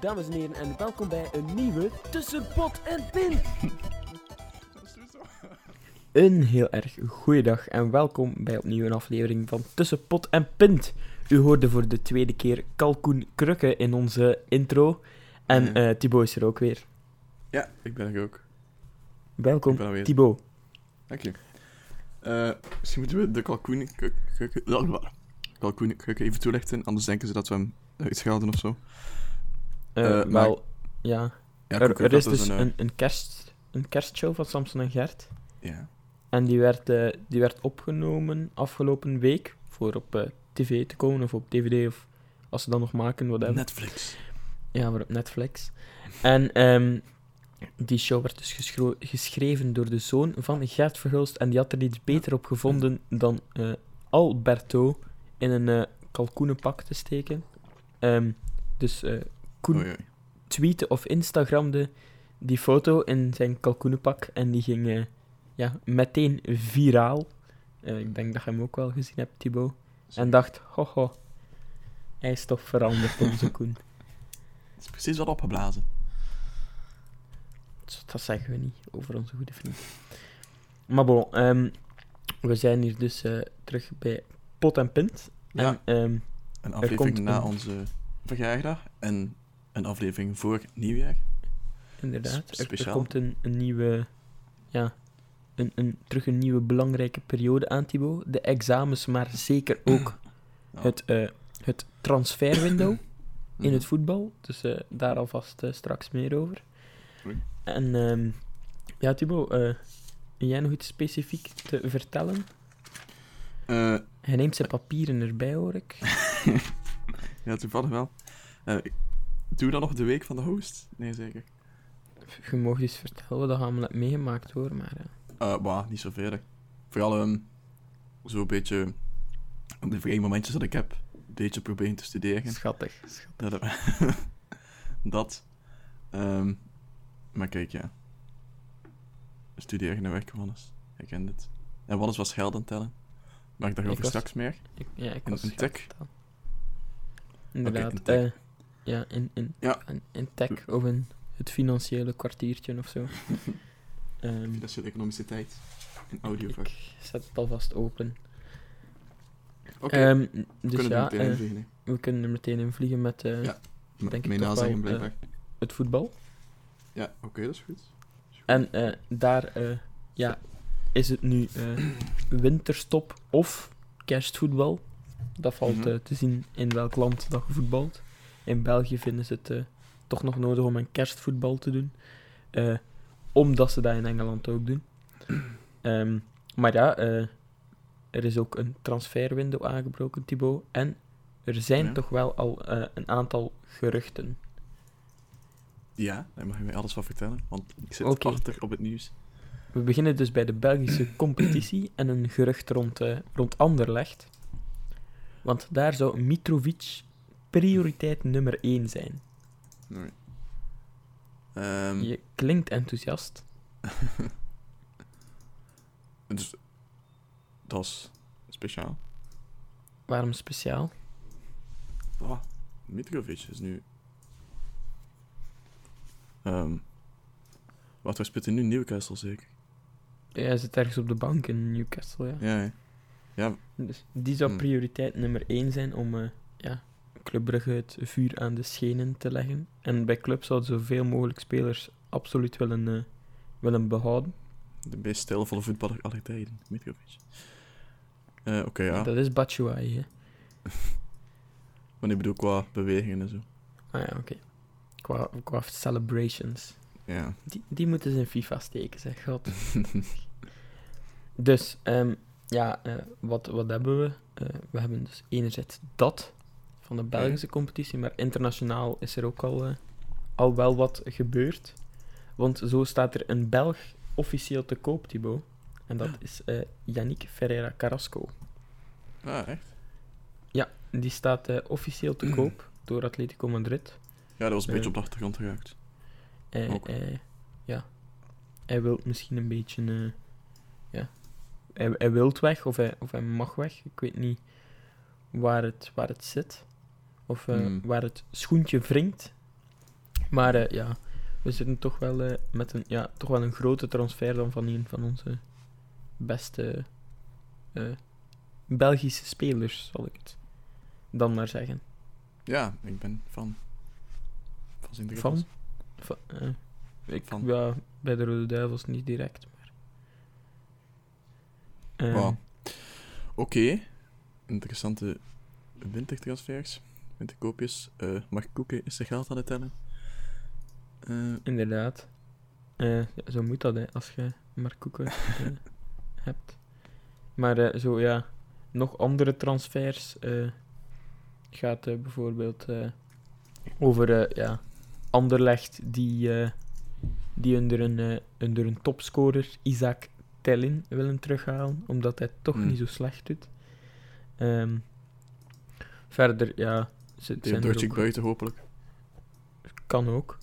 Dames en heren, en welkom bij een nieuwe Tussen Pot en Pint. Een heel erg goeiedag en welkom bij opnieuw een aflevering van Tussen Pot en Pint. U hoorde voor de tweede keer Kalkoen Krukke in onze intro. En eh Thibaut is er ook weer. Ja, ik ben er ook. Welkom, Ik ben weer. Thibaut. Dank je. Eh, misschien moeten we de kalkoen... blablabla. kalkoen krukken even toelichten, anders denken ze dat we hem uitschelden of zo. Eh, Eh, maar- wel, ja. Ja, Er, er is dus eh, een, een, kerst, een kerstshow van Samson en Gert. Ja. En die werd, die werd opgenomen afgelopen week voor op tv te komen of op dvd of als ze dat nog maken, whatever. Netflix. Ja, voor op Netflix. En ehm, die show werd dus geschreven door de zoon van Gert Verhulst. En die had er iets beter op gevonden dan Alberto in een kalkoenenpak te steken. Ehm, dus eh Koen Oei, oei. tweette of instagramde die foto in zijn kalkoenenpak. En die ging eh, ja, meteen viraal. Eh, ik denk dat je hem ook wel gezien hebt, Thibaut. En dacht, hoho, hij is toch veranderd, onze Koen. Het is precies wat opgeblazen. Dat zeggen we niet over onze goede vriend. Maar bon, ehm, we zijn hier dus eh, terug bij Pot en Pint. Ja. En, ehm, Een aflevering na een- onze verjaardag en een aflevering voor nieuwjaar. inderdaad, Sp- er- er, speciaal. komt een, een nieuwe, ja, een, een, terug een nieuwe belangrijke periode aan, Thibaut. De examens, maar zeker ook het, eh, het transferwindow in Mhm. het voetbal. Dus eh, daar alvast eh, straks meer over. En ehm, ja, Thibaut, jij nog iets specifiek te vertellen? Hij neemt zijn papieren erbij, hoor ik. ja, toevallig wel. Ik- doe dan nog de week van de host? Nee, zeker. Je mag eens vertellen wat je allemaal hebt meegemaakt, hoor. Maar eh, Eh bah, niet zoveel. hè. Vooral ehm zo'n beetje op de vrije momentjes dat ik heb, een beetje proberen te studeren. schattig. schattig. Dat. dat. Ehm, maar kijk, ja. Studeren en werken, Wannes. Ik ken dit. En Wannes was geld aan tellen. Maar ik daarover was- straks meer. Ik, ja, ik was in schat tech? Inderdaad. in tech. eh, ja, in, in, Ja. in, in tech of in het financiële kwartiertje of zo. Ehm, Financiële economische tijd. In audiovak. ik zet het alvast open. Oké, Ehm, we dus kunnen er ja, meteen eh, in vliegen. hè. we kunnen er meteen in vliegen met eh, Ja. Denk ik Mijn toch nazeggen, wel, eh, het voetbal. Ja, oké, dat is goed. En eh, daar eh, ja, is het nu eh, winterstop of kerstvoetbal. Dat valt Mhm. eh, te zien in welk land dat je voetbalt. In België vinden ze het eh, toch nog nodig om een kerstvoetbal te doen. Eh, omdat ze dat in Engeland ook doen. Ehm, maar ja, eh, er is ook een transferwindow aangebroken, Thibaut. En er zijn Ja. toch wel al een aantal geruchten. Ja, daar mag je mij alles van vertellen, want ik zit Oké. achter op het nieuws. We beginnen dus bij de Belgische competitie en een gerucht rond, eh, rond Anderlecht. Want daar zou Mitrovic prioriteit nummer 1 zijn. Nee. Ehm, Je klinkt enthousiast. dus, dat is speciaal. Waarom speciaal? Oh, Mitrovic is nu... Ehm wat, speelt in nu Newcastle zeker? Hij zit ergens op de bank in Newcastle, ja. Ja, ja. ja Dus die zou Hmm. prioriteit nummer 1 zijn om eh, ja, Club Brugge het vuur aan de schenen te leggen. En bij club zouden zoveel mogelijk spelers absoluut willen, eh, willen behouden. de meest stijlvolle voetballer aller tijden, Mitrovic. Eh, Oké, ja. Dat is Batshuayi, hè. Maar ik bedoel qua bewegingen en zo. Ah ja, oké. Qua, qua celebrations. Ja. Die, die moeten ze in FIFA steken, zeg god. Dus, ehm, ja, eh, wat, wat hebben we? We hebben dus enerzijds dat van de Belgische competitie, maar internationaal is er ook al, eh, al wel wat gebeurd. Want zo staat er een Belg officieel te koop, Thibaut. En dat is eh Yannick Ferreira Carrasco. Ah, echt? Die staat eh, officieel te koop door Atletico Madrid. Ja, dat was een beetje op de achtergrond geraakt. Ja. Hij wil misschien een beetje. ja. Hij, hij wil weg of hij, of hij mag weg. Ik weet niet waar het, waar het zit. Of eh, Hmm. waar het schoentje wringt. Maar eh, ja, we zitten toch wel eh, met een, ja, toch wel een grote transfer dan van een van onze beste Belgische spelers, zal ik het dan maar zeggen. Ja, ik ben fan. Van sint Van? Va- eh, ik, Van. Ja, bij de Rode Duivels niet direct, maar... Wauw. Oké. Interessante wintertransfers. Winterkoopjes. Eh Mark Koeken is zijn geld aan het tellen. Eh, Inderdaad. Eh, ja, zo moet dat, hè, als je maar koeken hebt. Maar zo, ja, nog andere transfers. gaat bijvoorbeeld over, ja, Anderlecht die, die onder een, onder een topscorer, Isaac Tellin, willen terughalen, omdat hij toch Hmm. niet zo slecht doet. Ehm, verder, ja, die Deutsche ook, buiten, hopelijk. kan ook.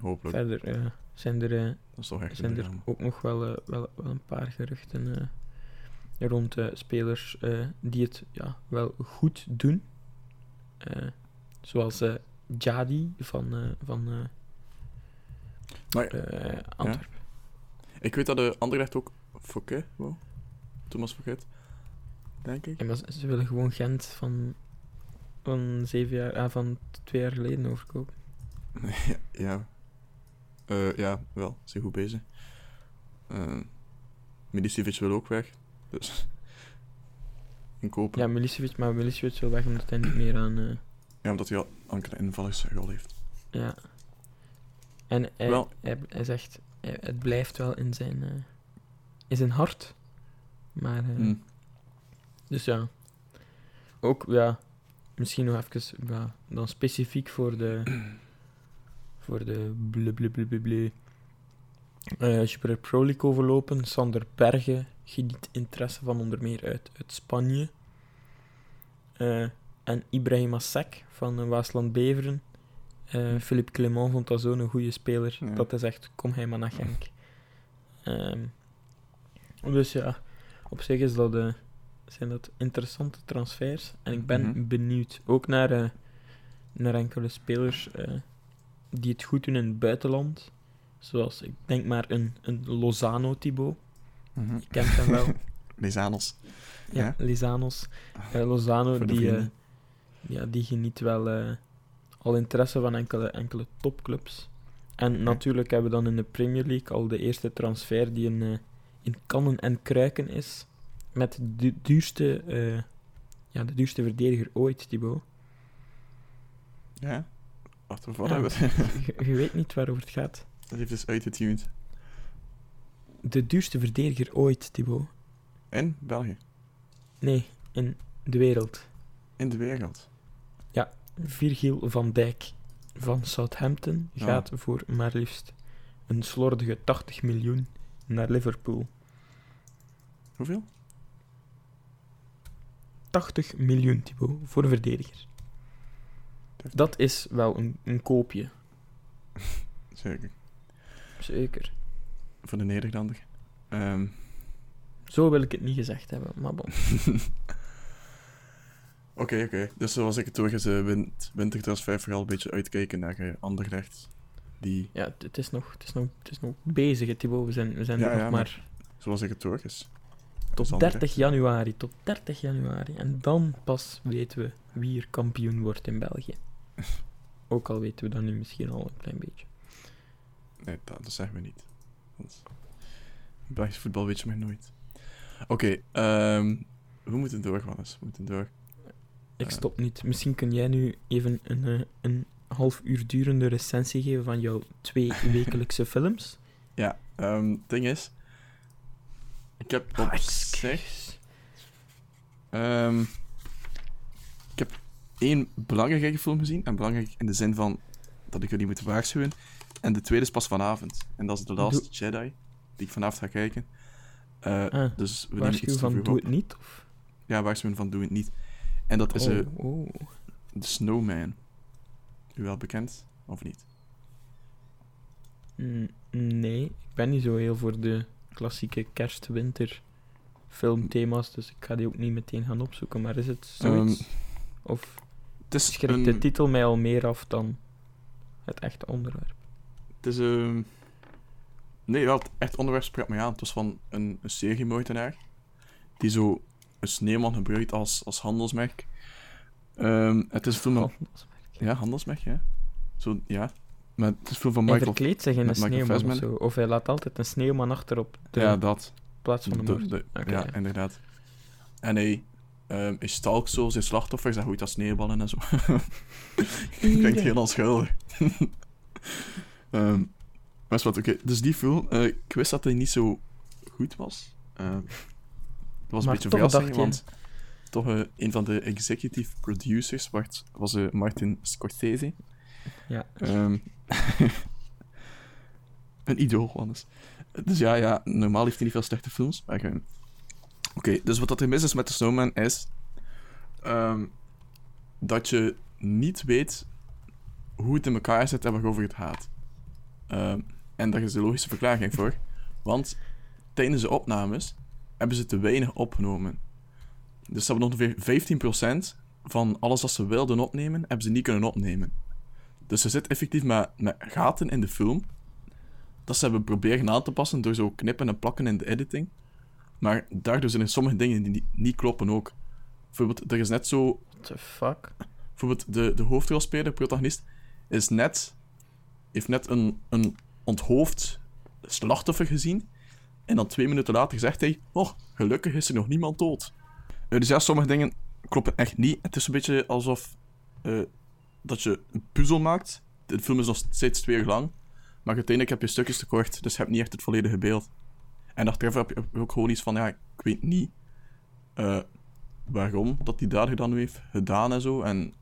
Hopelijk. Verder eh, zijn er... eh, Dat is toch echt zijn er ook nog wel, eh, wel, wel een paar geruchten rond spelers die het ja, wel goed doen. Zoals Jadi van, van Maar Antwerpen. ik weet dat de Anderlecht ook Fouquet wou. Thomas Fouquet. Denk ik. Ja, maar ze, ze willen gewoon Gent van, van, zeven jaar, ah, van twee jaar geleden overkopen. ja. Ja. Eh, ja, wel. Ze goed bezig. Milicevic wil ook weg. Dus... Inkopen. Ja, Milicevic, maar Milicevic wil weg omdat hij niet meer aan... eh, Ja, omdat hij al enkele invallersrol heeft. Ja. En hij, Wel- hij, hij zegt, hij- het blijft wel in zijn, eh, in zijn hart. Maar, Hmm. dus ja. Ook, ja, misschien nog even, ja, dan specifiek voor de, voor de ble ble. Eh, Super Pro League overlopen. Sander Bergen geniet interesse van onder meer uit, uit Spanje. Eh, en Ibrahim Assek van eh, Waasland Beveren. Eh Philippe Clement vond dat zo'n goede speler Ja. dat hij zegt: Kom hij maar naar Genk. Ehm, dus ja, op zich is dat, zijn dat interessante transfers. En ik ben Mhm. benieuwd ook naar, eh, naar enkele spelers eh, die het goed doen in het buitenland. Zoals, ik denk maar een, een Lozano Thibaut. Mhm. Je kent hem wel. Lizanos. Ja, Ja. Lizanos. Eh, Lozano, die, ja, die geniet wel al interesse van enkele, enkele topclubs. En natuurlijk hebben we dan in de Premier League al de eerste transfer die in, in kannen en kruiken is. Met de duurste, eh, ja, de duurste verdediger ooit, Thibaut. Ja. Wat Ja. Je, je weet niet waarover het gaat. Dat heeft dus uitgetuned. De duurste verdediger ooit, Thibaut. In België. Nee, in de wereld. In de wereld. Virgil van Dijk van Southampton Ja. gaat voor maar liefst een slordige 80 miljoen naar Liverpool. Hoeveel? 80 miljoen, Thibaut, voor een verdediger. Dat is wel een, een koopje. Zeker. Zeker. Voor de Nederlander. Ehm, Zo wil ik het niet gezegd hebben, maar bon. Oké, oké. Dus zoals ik het hoor, is win wintertransfer vooral een beetje uitkijken naar uh, Anderlecht. Die, Ja, het- is nog, het is nog, het is nog bezig, Thibaut. We zijn, we zijn Ja, nog ja, maar zoals ik het hoor, is... tot is 30 Anderlecht. januari. Tot 30 januari. En dan pas weten we wie er kampioen wordt in België. Ook al weten we dat nu misschien al een klein beetje. Nee, dat, dat zeggen we niet. Want Belgisch voetbal weet je maar nooit. Oké, ehm, we moeten door, Wannes. We moeten door. Ik Eh. stop niet. Misschien kun jij nu even een, eh, een half uur durende recensie geven van jouw twee wekelijkse films. Ja, ehm, het ding is... Ik heb op zich... ehm, ik heb één belangrijke film gezien. En belangrijk in de zin van dat ik jullie moet waarschuwen. En de tweede is pas vanavond. En dat is The Last Jedi, die ik vanavond ga kijken. Eh, Ah, dus we nemen Waarschuw iets te van doe het niet? Of? Ja, waarschuwen van doe het niet. En dat is eh oh, oh. The Snowman. U wel bekend, of niet? Mm, Nee, ik ben niet zo heel voor de klassieke kerst-winter filmthema's, dus ik ga die ook niet meteen gaan opzoeken. Maar is het zoiets? Ehm, of Het schrikt een- de titel mij al meer af dan het echte onderwerp? Het is ehm Nee, wel, het echt onderwerp spreekt mij aan. Het was van een, een seriemoordenaar die zo een sneeuwman gebruikt als, als handelsmerk. Ehm, het is een van... Handelsmerk. Ja, handelsmerk, ja. Zo, ja. Maar het is van Hij Michael... verkleedt zich in een Michael sneeuwman of zo. Of hij laat altijd een sneeuwman achter op de Ja, dat. plaats van de De- ja, inderdaad. En hij, ehm hij stalkt zo zijn slachtoffers en gooit dat sneeuwballen en zo. Klinkt heel onschuldig. Ehm maar is wat, oké. Dus die film, eh, ik wist dat hij niet zo goed was. Dat was Maar een beetje verrassing, want toch eh, een van de executive producers was, was eh, Martin Scorsese. Ja. Ehm, een idool, anders. Dus ja, ja, normaal heeft hij niet veel slechte films. Maar Oké, dus wat dat er mis is met de Snowman is... ehm, dat je niet weet hoe het in elkaar zit en waarover het gaat. Ehm, en daar is de logische verklaring voor. Want tijdens de opnames hebben ze te weinig opgenomen. Dus ze hebben ongeveer 15% van alles wat ze wilden opnemen, hebben ze niet kunnen opnemen. Dus er zit effectief met, met gaten in de film. Dat ze hebben proberen aan te passen door zo knippen en plakken in de editing. Maar daardoor zijn er sommige dingen die niet, kloppen ook. Bijvoorbeeld, er is net zo... What the fuck? Bijvoorbeeld, de, de hoofdrolspeler, protagonist, is net... Heeft net een, een onthoofd slachtoffer gezien. En dan twee minuten later zegt hij... Oh, gelukkig is er nog niemand dood. Eh, dus ja, sommige dingen kloppen echt niet. Het is een beetje alsof... eh, dat je een puzzel maakt. De film is nog steeds twee uur lang. Maar uiteindelijk heb je stukjes tekort, dus je hebt niet echt het volledige beeld. En achteraf heb je ook gewoon iets van, ja, ik weet niet eh, waarom dat die dader dan nu heeft gedaan en zo. En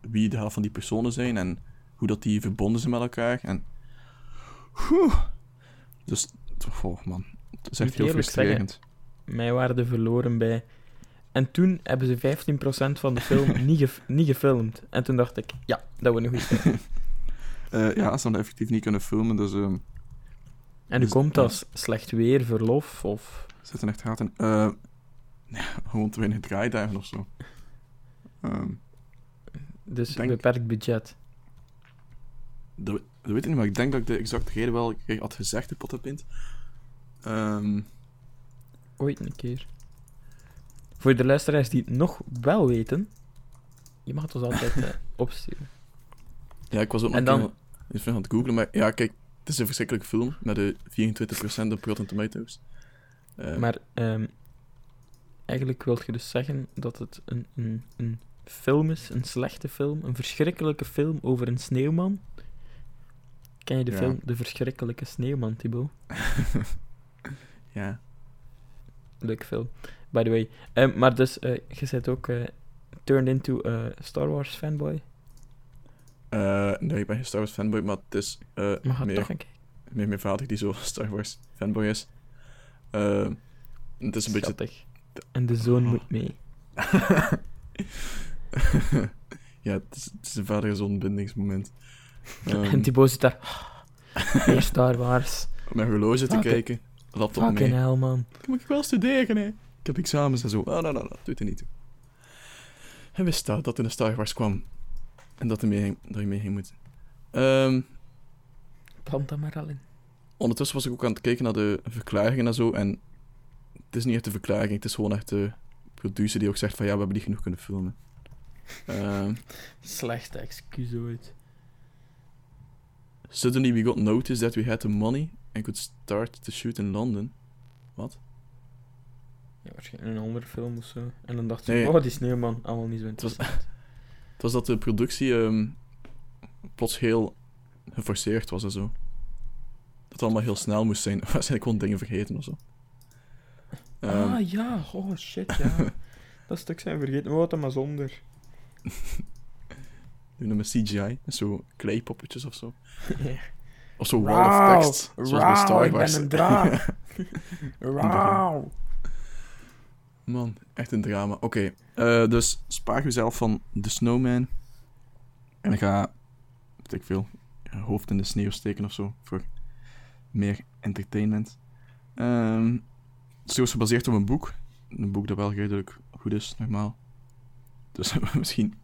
wie de helft van die personen zijn en hoe dat die verbonden zijn met elkaar. En... Oeh. Dus, oh man, het is echt heel frustrerend. Mij waren er verloren bij. En toen hebben ze 15% van de film niet, niet gefilmd. En toen dacht ik, ja, dat wordt een goede film. Eh, ja, ze hadden effectief niet kunnen filmen, dus ehm En nu Dus- komt dat slecht weer, verlof of... zitten echt gaten. Eh ja, gewoon te weinig draaidagen of zo. Ehm, Dus Denk- beperkt budget. dat, dat weet ik niet, maar ik denk dat ik de exacte reden wel had gezegd, de pottenpint. Ehm Ooit een keer. Voor de luisteraars die het nog wel weten, je mag het ons altijd eh, opsturen. ja, ik was ook nog En dan- even aan het googlen, maar ja, kijk, het is een verschrikkelijke film met de 24% op Rotten Tomatoes. Eh, Maar ehm, eigenlijk wil je dus zeggen dat het een, een, een film is, een slechte film, een verschrikkelijke film over een sneeuwman. Ken je de Ja. film De Verschrikkelijke Sneeuwman, Thibaut? ja. Leuke film, by the way. Ehm, maar dus, eh, je bent ook eh, turned into a Star Wars fanboy. Eh, nee, ik ben geen Star Wars fanboy, maar het is meer, toch meer mijn vader die zo Star Wars fanboy is. Eh, het is een beetje... En de zoon Oh. moet mee. ja, het is, het is een vader-zoon bindingsmoment. Ehm, en Thibaut zit daar... Weer Star Wars. Op mijn horloge te kijken. Laptop Fucking mee. hell, man. Moet ik wel studeren, hè? Ik heb examens en zo. Oh, nou, nou, nou, doet er niet toe. Hij wist dat, dat er een Star Wars kwam. En dat, er mee, ging- dat je mee ging moeten. Ehm, Plant dat maar al in. ondertussen was ik ook aan het kijken naar de verklaringen en zo. En het is niet echt de verklaring, het is gewoon echt de producer die ook zegt van ja, we hebben niet genoeg kunnen filmen. Ehm, Slechte excuus ooit. suddenly we got notice that we had the money and could start to shoot in London. Wat? Ja, waarschijnlijk een andere film of zo. En dan dacht ze, Nee. oh, die sneeuwman, allemaal niet zo interessant. Het was dat de productie ehm, plots heel geforceerd was en zo. Dat het allemaal heel snel moest zijn. Waarschijnlijk gewoon dingen vergeten of zo. Ehm, ah, ja. Oh, shit, ja. dat stuk zijn vergeten. We hadden maar zonder. hoe noemen CGI? Zo kleipoppetjes of zo. Of zo wall Wauw, of text. Zoals bij Star ik ben een draak. Wauw. Man, echt een drama. Oké, eh, dus spaar jezelf van The Snowman. En ga, weet ik veel, je hoofd in de sneeuw steken of zo. Voor meer entertainment. Ehm het is gebaseerd op een boek. Een boek dat wel redelijk goed is, normaal. Dus misschien,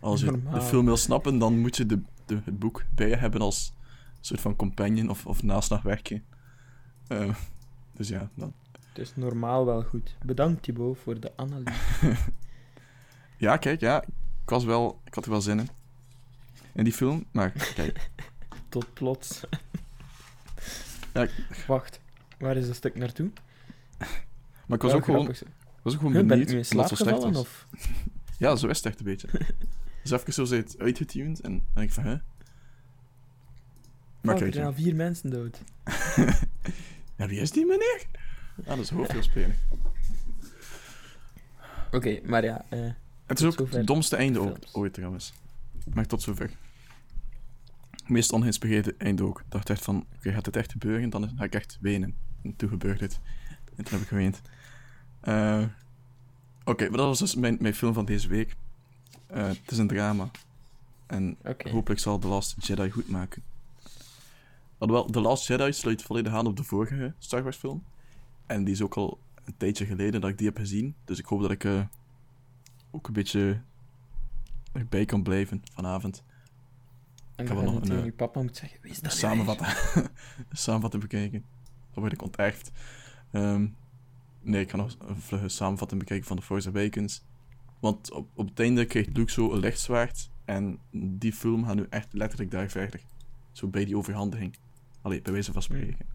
als je de film wil snappen, dan moet je de, de, het boek bij je hebben als soort van companion of, of naslagwerkje. Eh, dus ja, dan. Is normaal wel goed. Bedankt Thibaut voor de analyse. Ja, kijk, ja. Ik was wel... Ik had er wel zin in. In die film. Maar, kijk. Tot plots. Ja, Wacht, waar is dat stuk naartoe? maar ik was Wel ook gewoon, was ook gewoon ben benieuwd in het zo slecht gevallen? was. Of? Ja, zo is het echt een beetje. dus even zo zei het uitgetuned en dan denk ik van, hè? Maar Fuck, kijk, er zijn al vier mensen dood. ja, wie is die meneer? Ja, dat is hoofdrolspeler. Oké, maar ja. eh, Het is ook het domste einde ooit trouwens. Maar tot zover. Meest ongeïnspireerde einde ook. Ik dacht echt van, oké, gaat dit echt gebeuren? Dan ga ik echt wenen. En toen gebeurde het. En toen heb ik geweend. Eh, oké, maar dat was dus mijn, mijn film van deze week. Eh, het is een drama. En hopelijk zal The Last Jedi goed maken. Alhoewel, The Last Jedi sluit volledig aan op de vorige Star Wars film. En die is ook al een tijdje geleden dat ik die heb gezien. Dus ik hoop dat ik eh, ook een beetje erbij kan blijven vanavond. En wel ga je nog een, je papa moet zeggen: Wees dat samenvatten. een samenvatting bekijken. Dan word ik onterfd. Ehm, nee, ik ga nog een vlugge samenvatting bekijken van The Force Awakens. Want op, op het einde kreeg Luke zo een lichtzwaard. En die film gaat nu echt letterlijk daar verder. Zo bij die overhandiging. Allee, bij wijze van spreken.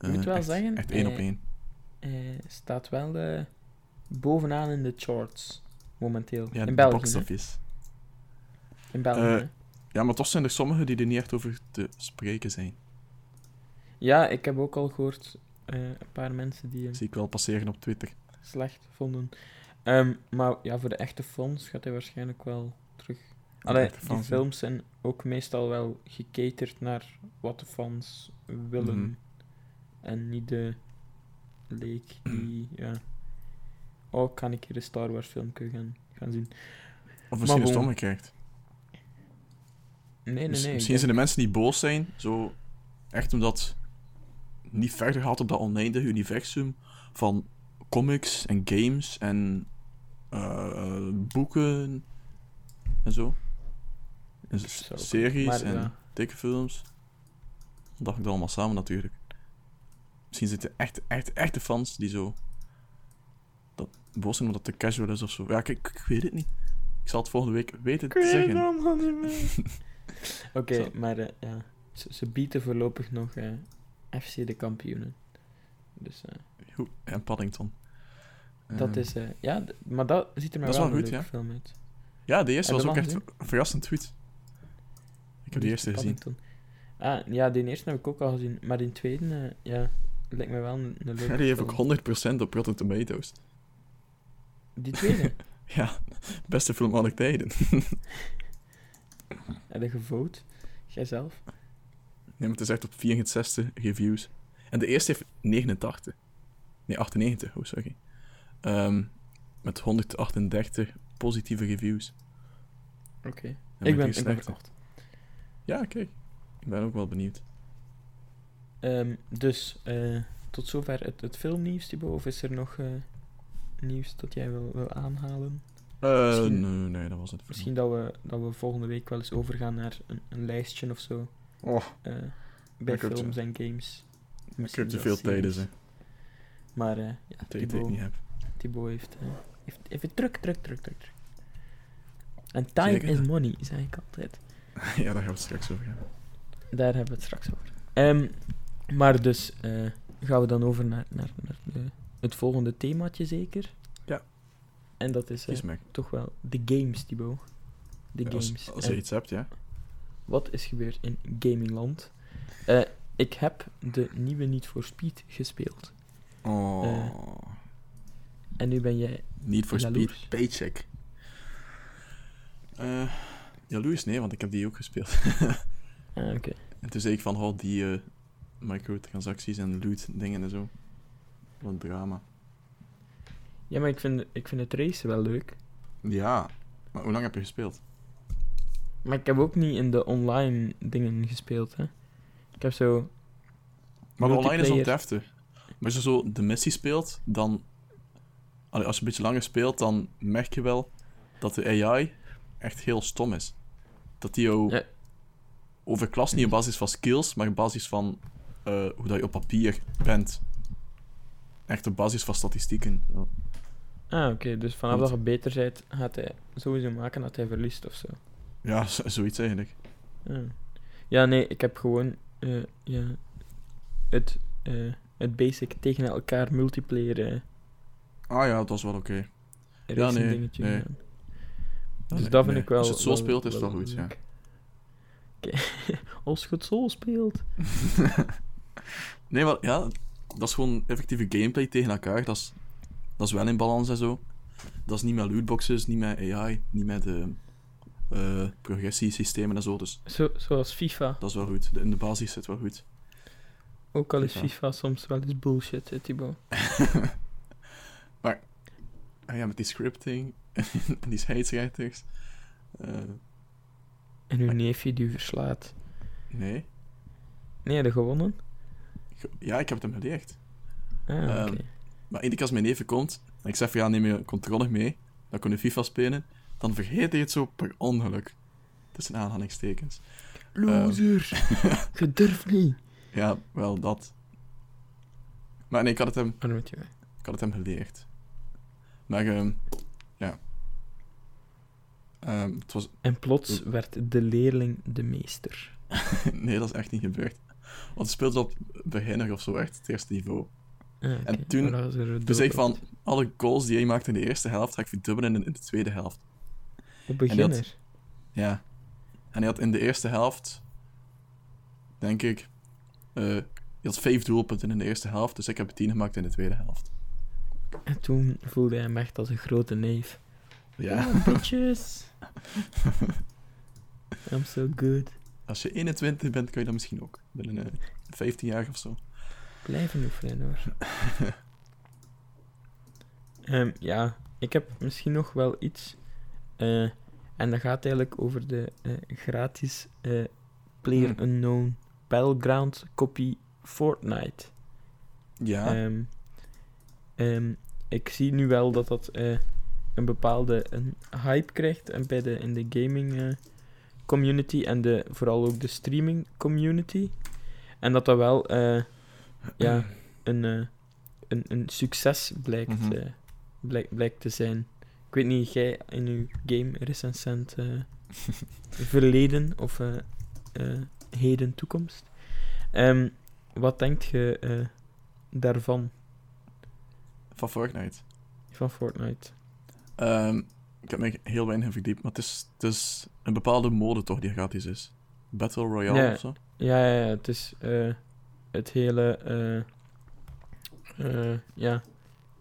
Ik moet Eh, wel echt, zeggen, Echt één op eh, één. Eh, staat wel eh, bovenaan in de charts. Momenteel. Ja, in België. In België. Eh? Ja, maar toch zijn er sommigen die er niet echt over te spreken zijn. Ja, ik heb ook al gehoord eh, een paar mensen die hem Zie ik wel passeren op Twitter. slecht vonden. Ehm, maar ja, voor de echte fans gaat hij waarschijnlijk wel terug. Allee, die films zijn ook meestal wel gecaterd naar wat de fans willen. Mhm. En niet de leek die, ja... Oh, kan ik hier een Star Wars filmpje gaan, gaan zien? Of misschien is het omgekeerd. Nee, nee, nee. misschien zijn de mensen die boos zijn, zo echt omdat niet verder gaat op dat oneindige universum van comics en games en eh, boeken en zo. En series maar en ja. dikke films. Dacht ik dat allemaal samen natuurlijk. Misschien zitten echt, echt, echte fans die zo dat boos zijn omdat het te casual is of zo. Ja, kijk, ik weet het niet. Ik zal het volgende week weten te zeggen. Oké, maar eh, ja, ze, ze bieden voorlopig nog eh, FC de kampioenen. Dus eh, Goed, en Paddington. dat Ehm, is, eh, ja, maar dat ziet er maar Dat is wel, wel een goed, ja. film uit. Ja, de eerste was ook echt verrassend tweet. Ik heb de eerste gezien. Ah, ja, die eerste heb ik ook al gezien, maar die tweede, eh, ja, lijkt me wel een, een leuke Ja, die heeft ook 100% op Rotten Tomatoes. Die tweede? Ja, beste film aller tijden. Heb je gevote? Jijzelf? Nee, maar het is echt op 64 reviews. En de eerste heeft 89. Nee, 98, oh sorry. Ehm, met 138 positieve reviews. Oké. En Ik ben, ik ben verkocht. Ja, kijk. Ik ben ook wel benieuwd. Ehm, dus, eh, tot zover het, het filmnieuws, Thibaut. Of is er nog eh, nieuws dat jij wil, wil aanhalen? Eh, nee, nee, dat was het. Misschien dat we, dat we volgende week wel eens overgaan naar een, een lijstje of zo. Oh, eh, bij films en games. ik heb te veel tijden, ze. Maar eh, ja, Tijd die ik Thibaut, niet heb. Thibaut heeft, heeft even druk, druk, druk, druk. En time Zeker. is money, zeg ik altijd. ja, daar gaan we het straks over hebben. Daar hebben we het straks over. Ehm, maar dus eh, gaan we dan over naar, naar, naar de, het volgende themaatje zeker. Ja. En dat is eh, toch wel de games, Thibaut. De Ja, games. Als, als En je iets hebt, ja. Wat is gebeurd in gamingland? Eh, ik heb de nieuwe Need for Speed gespeeld. Oh. En nu ben jij... Niet voor Jaloers. speed paycheck. Eh, Ja, Louis, nee, want ik heb die ook gespeeld. Ah, oké. en toen zei ik van, oh, die eh, microtransacties en loot dingen en zo. Wat drama. Ja, maar ik vind, ik vind het racen wel leuk. Ja, maar hoe lang heb je gespeeld? Maar ik heb ook niet in de online dingen gespeeld, hè. Ik heb zo... Maar online is Multiplayer. het heftig. Maar als je zo de missie speelt, dan... Allee, als je een beetje langer speelt, dan merk je wel dat de AI echt heel stom is. Dat die jou Ja. overklast niet op basis van skills, maar op basis van eh, hoe dat je op papier bent. Echt op basis van statistieken. Ja. Ah, oké. Dus vanaf Want- dat je beter bent, gaat hij sowieso maken dat hij verliest of zo. Ja, zoiets eigenlijk. Ah. Ja, nee, ik heb gewoon eh, ja, het, eh, het basic tegen elkaar multiplayer Ah ja, dat was wel oké. racing nee, dingetje nee. Ja, Dus nee, dat vind nee. ik wel... Als je het zo wel- speelt, is het wel goed, ja. Oké, als je het zo speelt. Nee, maar ja, dat is gewoon effectieve gameplay tegen elkaar. Dat is, dat is wel in balans en zo. Dat is niet met lootboxes, niet met AI, niet met de eh progressiesystemen en zo. Dus Zo, zoals FIFA. dat is wel goed. De- In de basis zit wel goed. Ook al is FIFA. FIFA soms wel eens bullshit, hè, Thibaut. Ah ja, met die scripting en die scheidsrechters. Eh, En uw Maar- neefje die u verslaat. nee. Nee, je gewonnen? Ja, ik heb het hem geleerd. Ah, Ehm, oké. Maar iedere keer als mijn neef komt en ik zeg van ja, neem je controller mee, dan kun je FIFA spelen, dan vergeet hij het zo per ongeluk. Tussen aanhalingstekens. Loser! je durft niet! Ja, wel dat. Maar nee, ik had het hem, Armetje. ik had het hem geleerd. Maar ehm, ja. Ehm, het was... En plots werd de leerling de meester. nee, dat is echt niet gebeurd. Want het speelde op beginner of zo, echt het eerste niveau. En toen- Dus zeg van, alle goals die hij maakte in de eerste helft, ga ik verdubbelen in, in de tweede helft. Op beginner. Ja. En hij had in de eerste helft, denk ik, eh hij had vijf doelpunten in de eerste helft, dus ik heb tien gemaakt in de tweede helft. En toen voelde hij hem echt als een grote neef. Ja. Oh, bitches! I'm so good. Als je 21 bent, kan je dat misschien ook. Binnen eh 15 jaar of zo. Blijven oefenen hoor. Ehm, ja, ik heb misschien nog wel iets. eh, en dat gaat eigenlijk over de eh, gratis eh Player Hmm. Unknown Battleground kopie Fortnite. Ja. Ehm, ehm, ik zie nu wel dat dat een bepaalde een hype krijgt en bij de, in de gaming community en de, vooral ook de streaming community. En dat dat wel eh, ja, een, eh, een, een succes blijkt, Mhm. eh, blijk- blijkt te zijn. Ik weet niet, jij in uw game recensent verleden of heden toekomst. Ehm, wat denkt je daarvan, Van Fortnite. van Fortnite? Ehm, ik heb me heel weinig in verdiept, maar het is, het is een bepaalde mode toch die gratis is. Battle Royale Ja. of zo. Ja, ja, ja, het is eh, het hele eh, eh, ja,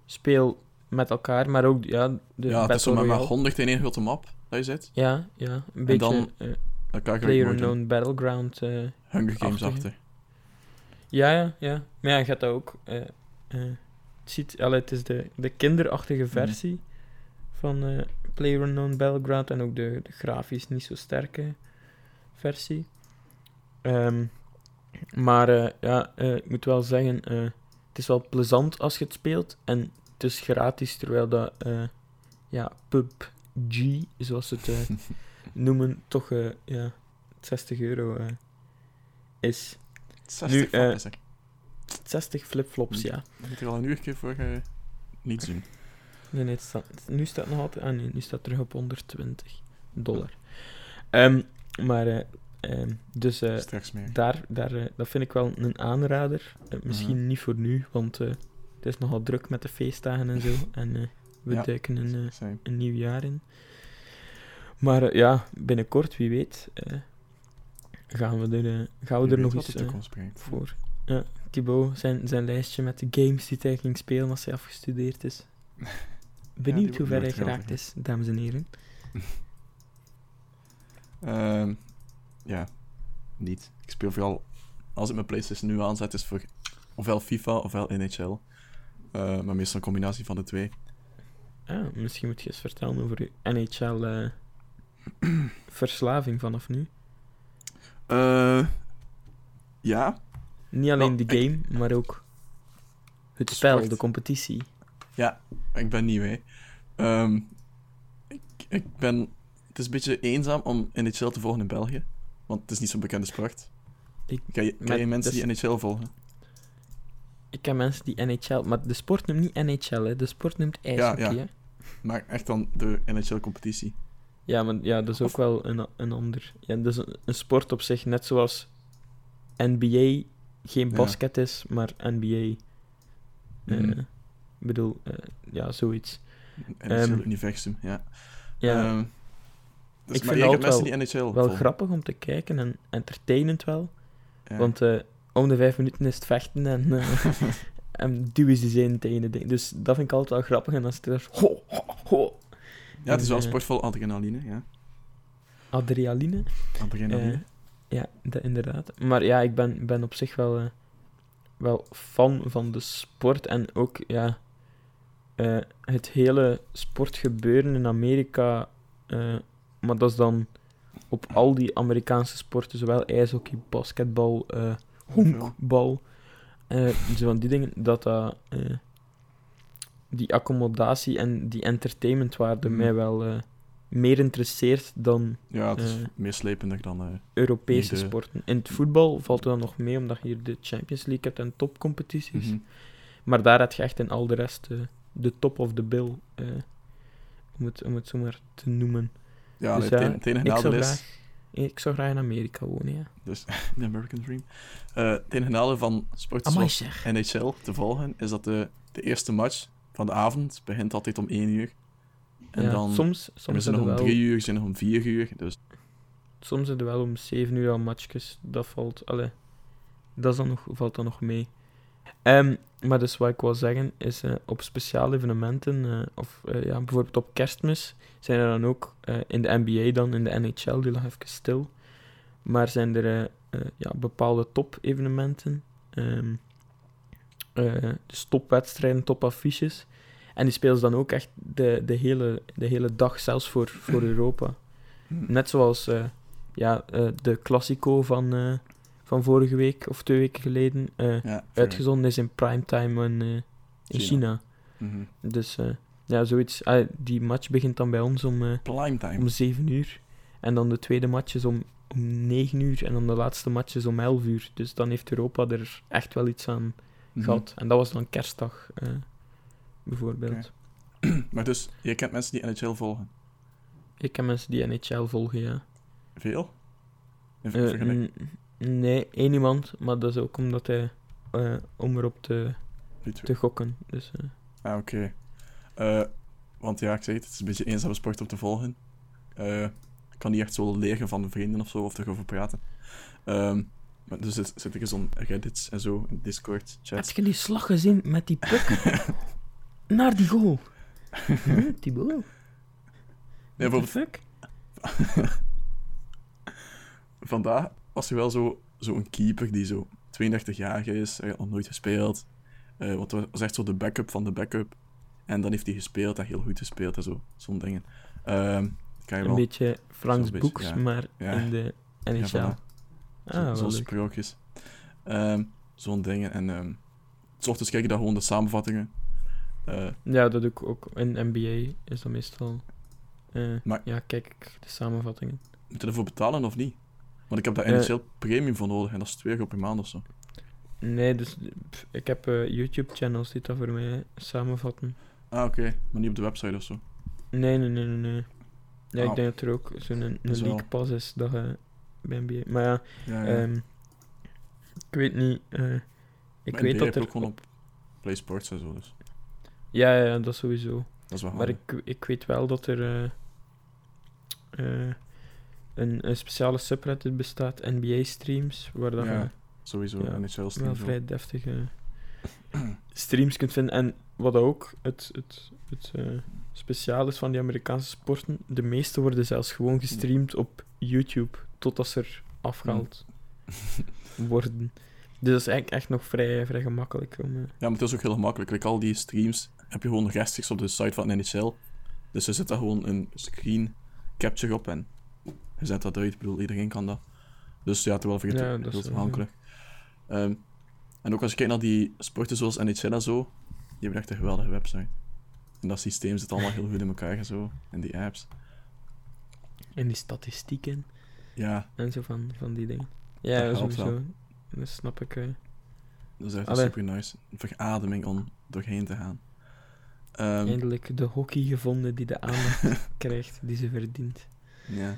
speel met elkaar, maar ook ja, de ja, het is zo met, Royale. 100 in één grote map dat je zit. Ja, ja, een beetje dan je Player Unknown Battleground. Hunger Games achter. ja, ja, ja. Maar ja, je hebt dat ook. het, ziet, allee, het is de, de kinderachtige versie van eh Player Unknown Battleground en ook de, de grafisch niet zo sterke versie. Ehm, maar eh, ja, eh, ik moet wel zeggen, eh, het is wel plezant als je het speelt en het is gratis, terwijl dat eh, ja, PUBG, zoals ze het eh, noemen, toch eh, ja, 60 euro eh, is. 60 Nu, van eh, is er. 60 flipflops, ja. Dan moet je al een uur voor eh, niets doen. Nee, nee, het staat, nu staat het nog altijd... Ah nee, nu staat het terug op 120 dollar. Ehm, maar, eh, ehm, dus eh, Straks meer. daar, daar, eh, dat vind ik wel een aanrader. Misschien Mhm. niet voor nu, want het is nogal druk met de feestdagen en zo. En we Ja. duiken een, een nieuw jaar in. Maar ja, binnenkort, wie weet, gaan we er, gaan we Je er nog brengt. voor. Ja, Thibaut, zijn, zijn lijstje met de games die hij ging spelen als hij afgestudeerd is. Benieuwd hoe ver hij geraakt is, dames en heren. Ehm, ja, niet. Ik speel vooral... Als ik mijn PlayStation nu aanzet, is voor ofwel FIFA ofwel NHL. Eh, maar meestal een combinatie van de twee. Ah, misschien moet je eens vertellen over je NHL-verslaving vanaf nu. Eh, ja, Niet alleen Nou, de ik- game, maar ook het spel, Sport. de competitie. Ik ben nieuw, hè. Ehm, ik, ik ben... Het is een beetje eenzaam om NHL te volgen in België. Want het is niet zo'n bekende sport. Ik- ken je, mensen dus- die NHL volgen? Ik ken mensen die NHL... Maar de sport noemt niet NHL, hè. De sport noemt ijshockey, ja. hè. Maar echt dan de NHL-competitie. Ja, maar ja, dat is ook Of- wel een, een ander... Ja, dat is een, een sport op zich, net zoals NBA geen Ja. basket is, maar NBA... eh, Mhm. Ik bedoel, eh, ja, zoiets. NHL-universum, ja. Ja, Ehm, dus, Ik vind het die NHL wel volgen. grappig om te kijken en entertainend wel. Ja. Want eh, om de vijf minuten is het vechten en, eh, en duwen ze zijn tegen de ding. Dus dat vind ik altijd wel grappig. En dan het er ho, ho, ho. ja, het is wel een en, eh, sport vol adrenaline, ja. Adrenaline. Adrenaline. Eh, ja, dat, inderdaad. Maar ja, ik ben, ben op zich wel, wel fan van de sport. En ook, ja, eh, het hele sportgebeuren in Amerika. eh, maar dat is dan op al die Amerikaanse sporten, zowel ijshockey, basketbal, eh honkbal. eh, zo van die dingen, dat dat... die accommodatie en die entertainmentwaarde Mhm. mij wel meer interesseert dan ja, het is dan... Europese de- sporten. In het voetbal valt er dan nog mee, omdat je hier de Champions League hebt en topcompetities. mhm. Maar daar heb je echt in al de rest de top of the bill, eh, om, het, om het zo maar te noemen. Ja, Dus het, ja, een- het enige ik zou, nadeel is... graag, ik zou graag in Amerika wonen, ja. Dus, de American Dream. Eh, het enige nadeel van sporten Amai zoals zeg. NHL te volgen, is dat de, de eerste match van de avond begint altijd om 1 uur. En Ja, dan soms, soms zijn zijn nog er om wel, 3 uur, zijn nog om 4 uur. Dus soms zijn er wel om 7 uur al matchjes. Dat valt, allee, dat is dan nog, valt dan nog mee. Ehm, maar dus wat ik wil zeggen is, eh, op speciale evenementen, eh, of eh, ja, bijvoorbeeld op kerstmis, zijn er dan ook in de NBA dan, in de NHL, die lag even stil. Maar zijn er ja, bepaalde top-evenementen, eh, dus topwedstrijden, topaffiches. En die spelen ze dan ook echt de, de, hele, de hele dag, zelfs voor, voor Europa. Net zoals ja, de Classico van, van vorige week of twee weken geleden ja, uitgezonden is in primetime in, eh, in China. China. Mhm. Dus eh, ja, zoiets. Ah, die match begint dan bij ons om, om 7 uur. En dan de tweede match is om, om 9 uur. En dan de laatste match is om 11 uur. Dus dan heeft Europa er echt wel iets aan Mhm. gehad. En dat was dan kerstdag, bijvoorbeeld. Maar dus, je kent mensen die NHL volgen. Ik ken mensen die NHL volgen, ja. Veel? In vergelijking nee, één iemand, maar dat is ook omdat hij eh, om erop te, te gokken. Dus, eh, Ah, oké. Eh, want ja, ik zeg het, het is een beetje een eenzame sport om te volgen. Ik kan niet echt zo leren van vrienden of zo, of erover praten. Ehm, maar dus zit, ik eens op Reddit en zo, in Discord, heb chat. je die slag gezien met die puk naar die goal? Hm, die goal? Nee, bijvoorbeeld, vandaag was er wel zo zo'n keeper die zo 32 jaar is, hij had nog nooit gespeeld. Want het was echt zo de backup van de backup. En dan heeft hij gespeeld en heel goed gespeeld en zo, zo'n dingen. Ehm kan je Een wel... beetje Franks zo'n beetje, Boeks, ja. maar Ja. in de NHL. Ja, ah, Zo- Zo'n leuk. sprookjes. Ehm, zo'n dingen. En ehm s ochtends kijk je daar gewoon de samenvattingen. Eh, Ja, dat doe ik ook. In NBA is dat meestal... eh, Maar- Ja, kijk de samenvattingen. moet je ervoor betalen of niet? Want ik heb daar Eh. NHL Premium voor nodig en dat is 2 euro per maand of zo. Nee, dus pff, ik heb eh, YouTube-channels die dat voor mij samenvatten. Ah, oké. Maar niet op de website of zo. Nee, nee, nee, nee. nee. Ja, ik Oh. denk dat er ook zo'n een, league pass is dat je bij NBA... Maar ja, Ja, ja. ehm, ik weet niet... eh, ik Maar weet NBA dat er... ook gewoon op Play Sports en zo, dus Ja, ja, dat sowieso. dat is wel Maar handig. ik, ik weet wel dat er een, een speciale subreddit bestaat, NBA-streams, waar dat Ja, je Sowieso, ja, NHL wel vrij deftige streams kunt vinden. En wat ook het, het, het eh, speciaal is van die Amerikaanse sporten, de meeste worden zelfs gewoon gestreamd op YouTube, totdat ze er afgehaald worden. Dus dat is eigenlijk echt nog vrij, vrij gemakkelijk om... eh, Ja, maar het is ook heel gemakkelijk. Like, al die streams heb je gewoon rechtstreeks op de site van NHL. Dus je zet daar gewoon een screen capture op en je zet dat uit. Ik bedoel, iedereen kan dat. Dus ja, wel vrij Ja, dat is. Ehm, en ook als je kijkt naar die sporten zoals NHL en zo, die hebben echt een geweldige website. En dat systeem zit allemaal heel goed in elkaar en zo. En die apps. en die statistieken Ja, en zo van, van die dingen. Ja, Dat sowieso. Dat snap ik. eh. dat is echt Allee. super nice. Een verademing om doorheen te gaan. Ehm, Eindelijk de hockey gevonden die de aandacht krijgt die ze verdient. Ja.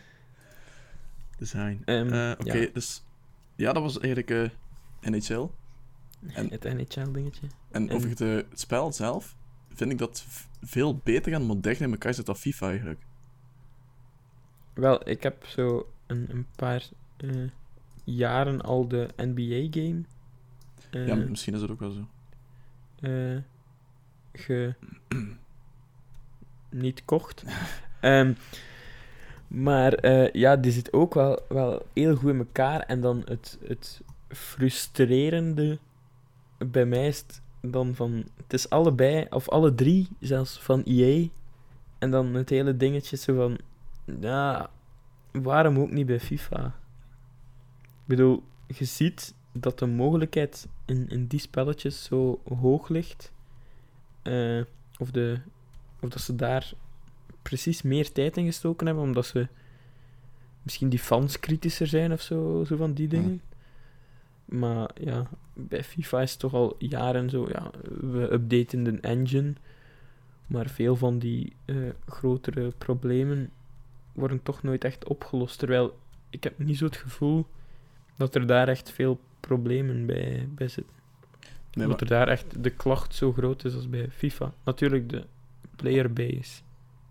Design. Ehm, Eh, Oké, ja. dus... Ja, dat was eigenlijk eh NHL. En- Het NHL-dingetje. En En- over de, het spel zelf vind ik dat veel beter en moderner in elkaar zit dan FIFA eigenlijk. Wel, ik heb zo een, een paar eh, jaren al de NBA-game ja, misschien is het ook wel zo. eh, ge... niet kocht. Ehm, maar eh, ja, die zit ook wel, wel heel goed in elkaar. En dan het, het frustrerende bij mij is dan van... Het is allebei, of alle drie zelfs, van EA. En dan het hele dingetje zo van... Ja, waarom ook niet bij FIFA? Ik bedoel, je ziet dat de mogelijkheid in, in die spelletjes zo hoog ligt. eh, of, de, of dat ze daar precies meer tijd in gestoken hebben, omdat ze misschien die fans kritischer zijn of zo, zo van die dingen. Maar ja, bij FIFA is het toch al jaren zo, ja, we updaten de engine, maar veel van die eh, grotere problemen worden toch nooit echt opgelost. Terwijl ik heb niet zo het gevoel dat er daar echt veel problemen bij, bij zitten. Nee, dat er daar echt de klacht zo groot is als bij FIFA. Natuurlijk, de playerbase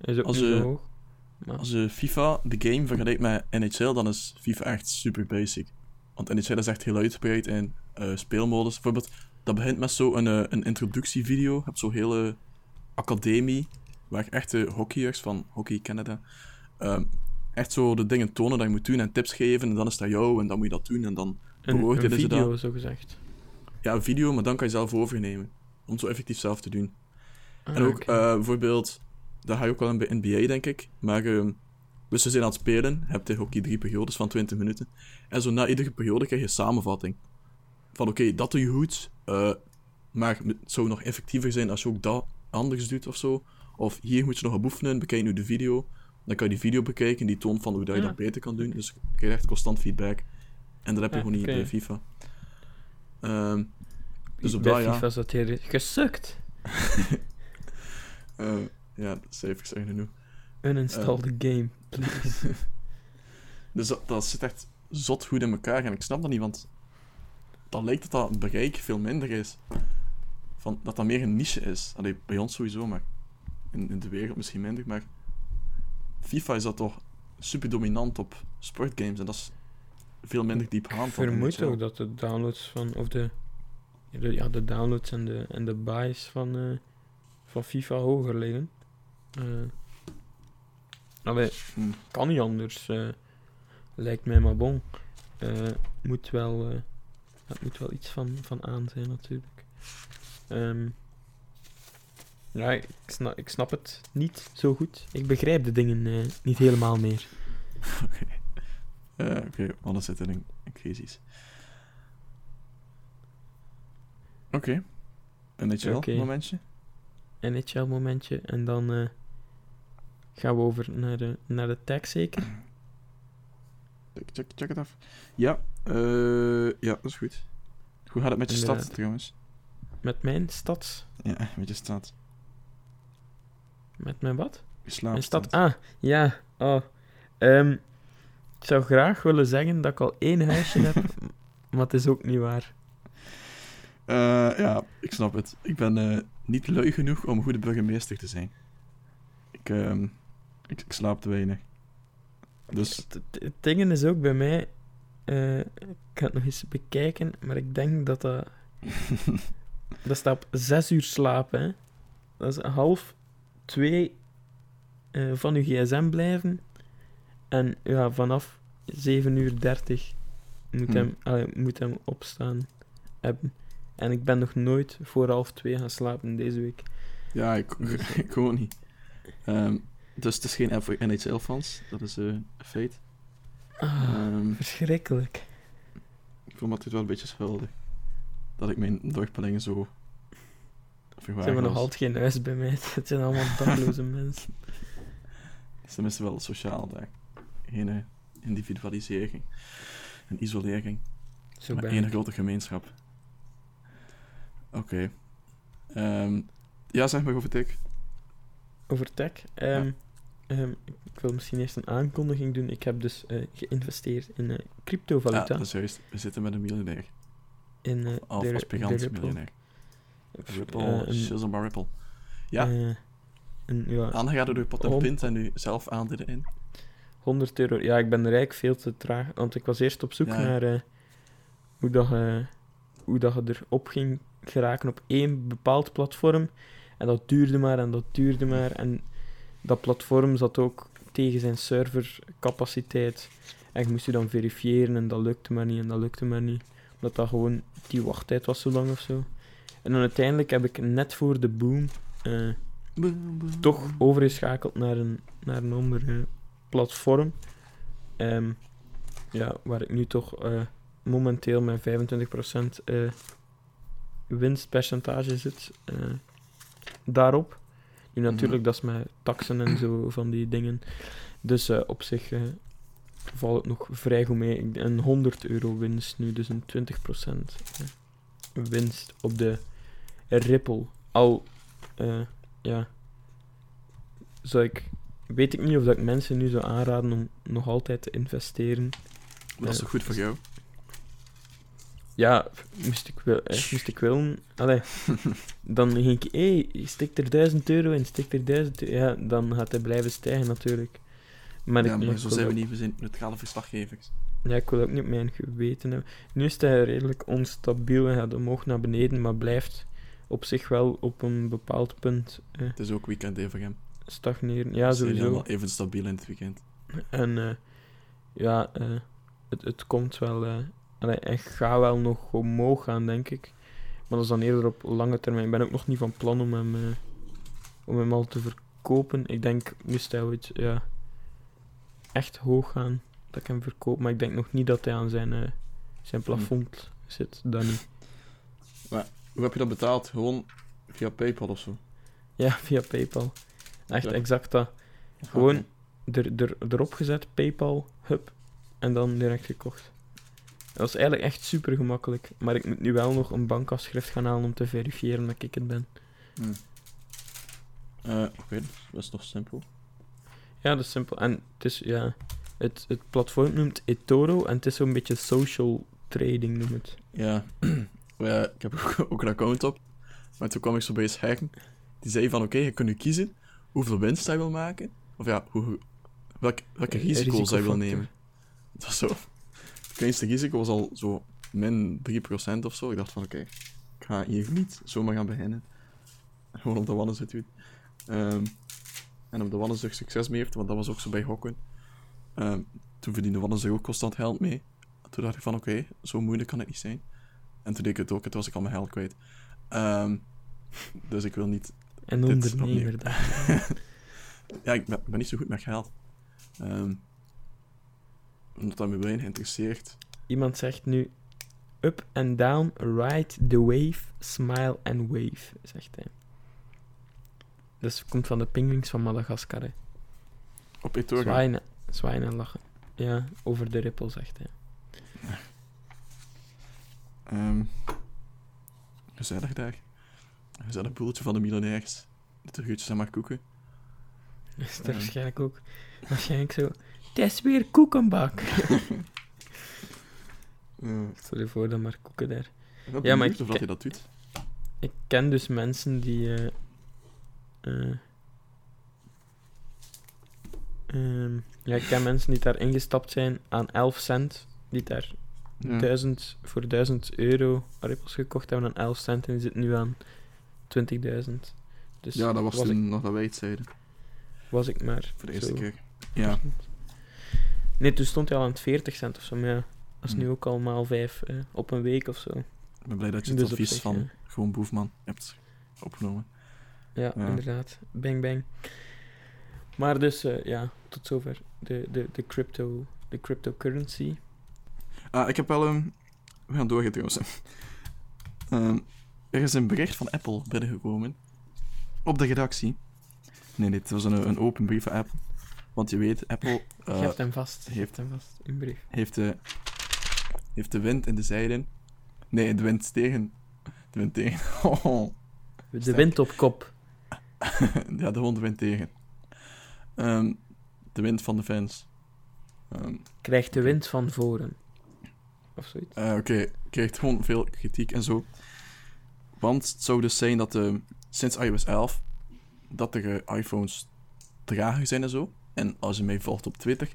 is ook Als niet zo hoog. Maar als je FIFA, de game, vergelijkt met NHL, dan is FIFA echt super basic. Want NHL is echt heel uitgebreid in eh, speelmodus. Bijvoorbeeld, dat begint met zo'n een, een introductievideo. Je hebt zo'n hele academie, waar echte hockeyers van Hockey Canada ehm, echt zo de dingen tonen dat je moet doen en tips geven. En dan is dat jou en dan moet je dat doen. En dan een, een beoordelen ze video, dat. zo gezegd. Ja, een video, maar dan kan je zelf overnemen. Om het zo effectief zelf te doen. Ah, en ook oké. eh, bijvoorbeeld, dat ga je ook wel in bij NBA, denk ik. Maar ehm, dus ze zijn aan het spelen. Je hebt de hockey drie periodes van 20 minuten. En zo na iedere periode krijg je een samenvatting. Van oké, dat doe je goed. eh, maar het zou nog effectiever zijn als je ook dat anders doet of zo. Of hier moet je nog op oefenen, bekijk nu de video. Dan kan je die video bekijken, die toont van hoe dat je dat beter kan doen. Dus je krijgt echt constant feedback. En dat heb je Ja, gewoon niet bij FIFA. Ehm, dus op bij dat, ja. FIFA zat hier gesukt. Eh, ja, cijfers zijn genoeg. Uninstall the game, please. Dus dat, dat zit echt zot goed in elkaar. En ik snap dat niet, want dan lijkt dat dat bereik veel minder is. Van, dat dat meer een niche is. Allee, bij ons sowieso, maar in, in de wereld misschien minder. Maar FIFA is dat toch super dominant op sportgames. En dat is veel minder diepgaand Ik vermoed ook dat de downloads van, of de, de- ja, de downloads en de, en de buys van, eh, van FIFA hoger liggen. Eh allee, Hmm. kan niet anders. eh, lijkt mij maar bon. Eh, moet wel, het moet wel iets van, van aan zijn, natuurlijk. Ehm, ja, ik snap, ik snap het niet zo goed. Ik begrijp de dingen niet helemaal meer. Oké, alles zit in een, een crisis. Oké, een NHL Oké. momentje. NHL-momentje. En dan gaan we over naar de, naar de tag zeker. Check, check, check het af. Ja, eh, ja, dat is goed. Hoe gaat het met je stad trouwens? Met mijn stads. Ja, met je stad. Met mijn wat? Je. Mijn stad. Ah, ja. Oh. Ehm, ik zou graag willen zeggen dat ik al één huisje heb. Maar het is ook niet waar. Eh, ja, ik snap het. Ik ben eh, niet lui genoeg om goede burgemeester te zijn. Ik, ehm, ik, ik slaap te weinig. Dus, Het, het, ding is ook bij mij. eh, ik ga het nog eens bekijken. Maar ik denk dat dat. Dat staat op zes uur slapen. Hè. Dat is half twee eh, van uw gsm blijven. En ja, vanaf 7 uur 30 moet, hem, allee, moet hem opstaan hebben. En ik ben nog nooit voor half twee gaan slapen deze week. Ja, ik, ik ook niet. Ehm, dus het is geen voor NHL-fans, dat is eh, een feit. Ah, Ehm, verschrikkelijk. ik voel me altijd wel een beetje schuldig. Dat ik mijn dagpellingen zo... Ze hebben nog altijd geen huis bij mij. Het zijn allemaal dakloze mensen. Het is tenminste wel sociaal daar. Geen eh, individualisering en isolering. Zo maar één grote gemeenschap. Oké. Ehm, ja, zeg maar over tik. Over tech. ehm, ehm, ik wil misschien eerst een aankondiging doen. Ik heb dus eh, geïnvesteerd in eh, Ja, cryptovaluta. dat is juist. We zitten met een miljonair. in eh, Of de- miljonair. Ripple, een- shizzle maar Ripple. Ja. een, ja, Aangeraden door pot en pint en nu zelf aandelen in. 100 euro. Ja, ik ben eigenlijk veel te traag. Want ik was eerst op zoek Ja. naar hoe, dat hoe dat je erop ging geraken op één bepaald platform. En dat duurde maar en dat duurde maar. En dat platform zat ook tegen zijn servercapaciteit. En je moest je dan verifiëren en dat lukte maar niet en dat lukte maar niet. Omdat dat gewoon, die wachttijd was zo lang of zo. En dan uiteindelijk heb ik net voor de boom eh, toch overgeschakeld naar een, naar een ander eh, platform. Ehm, ja, waar ik nu toch eh, momenteel met 25% eh winstpercentage zit. daarop. Nu natuurlijk, dat is met taxen en zo van die dingen. Dus eh, op zich eh, valt het nog vrij goed mee. Een 100 euro winst nu, dus een 20% eh, winst op de Ripple. Al, ja, zou ik, weet ik niet of dat ik mensen nu zou aanraden om nog altijd te investeren. Maar dat is toch goed voor jou? Ja, moest ik, wil, eh, moest ik willen, allee, dan ging ik, hé, hey, stik er 1000 euro in, stik er 1000 euro. Ja, dan gaat hij blijven stijgen natuurlijk. Maar, ja, ik, maar zo zijn we ook- niet. We zijn neutrale verslaggevers. Ja, ik wil ook niet op mijn geweten hebben. Nu is hij redelijk onstabiel en gaat omhoog naar beneden, maar blijft op zich wel op een bepaald punt eh, Het is ook weekend even hem. stagneren. Ja, Ze sowieso. allemaal even stabiel in het weekend. En eh, ja, eh, het, het komt wel. eh allee, hij gaat wel nog omhoog gaan, denk ik. Maar dat is dan eerder op lange termijn. Ik ben ook nog niet van plan om hem, eh, om hem al te verkopen. Ik denk, moest hij ooit ja, echt hoog gaan, dat ik hem verkoop. Maar ik denk nog niet dat hij aan zijn, eh, zijn plafond zit. Dat niet. Hoe heb je dat betaald? Gewoon via PayPal of zo? Ja, via PayPal. Echt Ja. exact dat. Gewoon er, er, erop gezet, PayPal, hup, en dan direct gekocht. Dat is eigenlijk echt super gemakkelijk. Maar ik moet nu wel nog een bankafschrift gaan halen om te verifiëren dat ik het ben. Hm. Eh, Oké, dat is nog simpel. Ja, dat is simpel. En het is, ja... Het, het platform noemt eToro en het is zo'n beetje social trading, noem het. Ja, ja, ik heb ook, ook een account op. Maar toen kwam ik zo bij eens hacken. Die zei van, oké, je kunt nu kiezen hoeveel winst hij wil maken. Of ja, hoe, welk, welke risico's hij wil nemen. Dat was zo... Het kleinste risico was al zo min 3% of zo. Ik dacht van, oké, ik ga hier niet zomaar gaan beginnen. Gewoon op de wannen zit u. Ehm, en op de wannen zich succes mee heeft, want dat was ook zo bij hokken. Ehm, toen verdiende wannen zich ook constant geld mee. Toen dacht ik van, oké, zo moeilijk kan het niet zijn. En toen deed ik het ook, en toen was ik al mijn geld kwijt. Ehm, dus ik wil niet... En ondernemer dan. Ja, ik ben, ik ben niet zo goed met geld. Omdat dat me weinig interesseert. Iemand zegt nu... Up and down, ride the wave, smile and wave, zegt hij. Dus het komt van de pinguïns van Madagaskar, hè. Op eToro. Zwaaien, en- zwaaien en lachen. Ja, over de rippel, zegt hij. Ehm, gezellig daar. Een gezellig boeltje van de miljonairs. De teruggutjes en maar koeken. Is er Ja. waarschijnlijk ook... Waarschijnlijk zo... Het is weer koekenbak. Uh, Stel je voor dat maar koeken daar. ik Ja, maar ik of dat hij dat doet. Ik ken dus mensen die... eh, eh, ehm, ja, ik ken mensen die daar ingestapt zijn aan 11 cent. Die daar Ja. 1000, voor 1000 euro rippels gekocht hebben aan 11 cent. En die zitten nu aan 20.000. Dus ja, dat was, was toen ik, nog dat wij het zeiden. was ik maar Voor de eerste zo. keer. Ja. Nee, toen stond hij al aan het 40 cent of zo, maar ja, dat is nu Hmm. ook al maal 5 op een week of zo. Ik ben blij dat je het Dus op advies zich, van ja. gewoon Boefman hebt opgenomen. Ja, Ja. inderdaad. Bang, bang. Maar dus, eh, ja, tot zover de, de, de, crypto, de cryptocurrency. Ah, ik heb wel een... We gaan doorgaan trouwens. Ehm, er is een bericht van Apple binnengekomen. Op de redactie. Nee, nee, het was een, een open brief van Apple. Want je weet, Apple eh, Je hebt hem vast. Hebt hem vast. In brief. heeft, de, heeft de wind in de zijden. Nee, de wind tegen. De wind tegen. Oh. De Sterk. wind op kop. ja, de hond wint tegen. Ehm, de wind van de fans. Ehm, Krijgt de wind van voren. Of zoiets. Eh, Oké, krijgt gewoon veel kritiek en zo. Want het zou dus zijn dat eh, sinds iOS 11 dat er eh, iPhones trager zijn en zo. En als je mij volgt op Twitter, eh,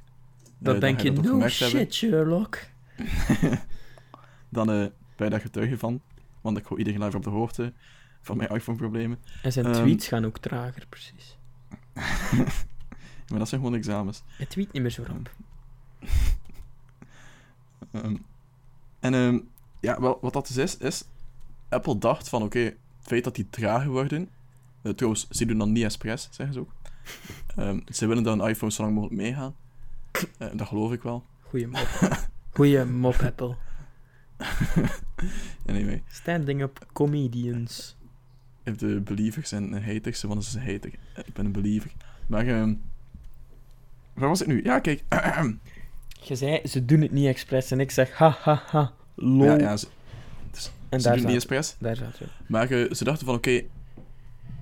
Dan denk ga je, no gemerkt hebben. shit, Sherlock. dan eh, ben je daar getuige van. Want ik hou iedereen live op de hoogte van mijn iPhone-problemen. En zijn Ehm. tweets gaan ook trager, precies. maar dat zijn gewoon examens. Hij tweet niet meer zo rap. Ehm, en ehm, ja, wel, wat dat dus is, is... Apple dacht van, oké, het feit dat die trager worden... eh, trouwens, ze doen dan niet expres, zeggen ze ook. Ehm, ze willen dat een iPhone zo lang mogelijk meegaan. Eh, dat geloof ik wel. Goeie mop. Goeie mop, Apple. Anyway, Standing up comedians. je hebt de believers en haters. Want dat is een hater. Eh, ik ben een believer. Maar, ehm waar was ik nu? Ja, kijk. Je zei, ze doen het niet expres. En ik zeg, ha, ha, ha, lol. ja, ja, ze, en ze daar doen het niet expres. daar zaten we. Maar eh, ze dachten van, oké,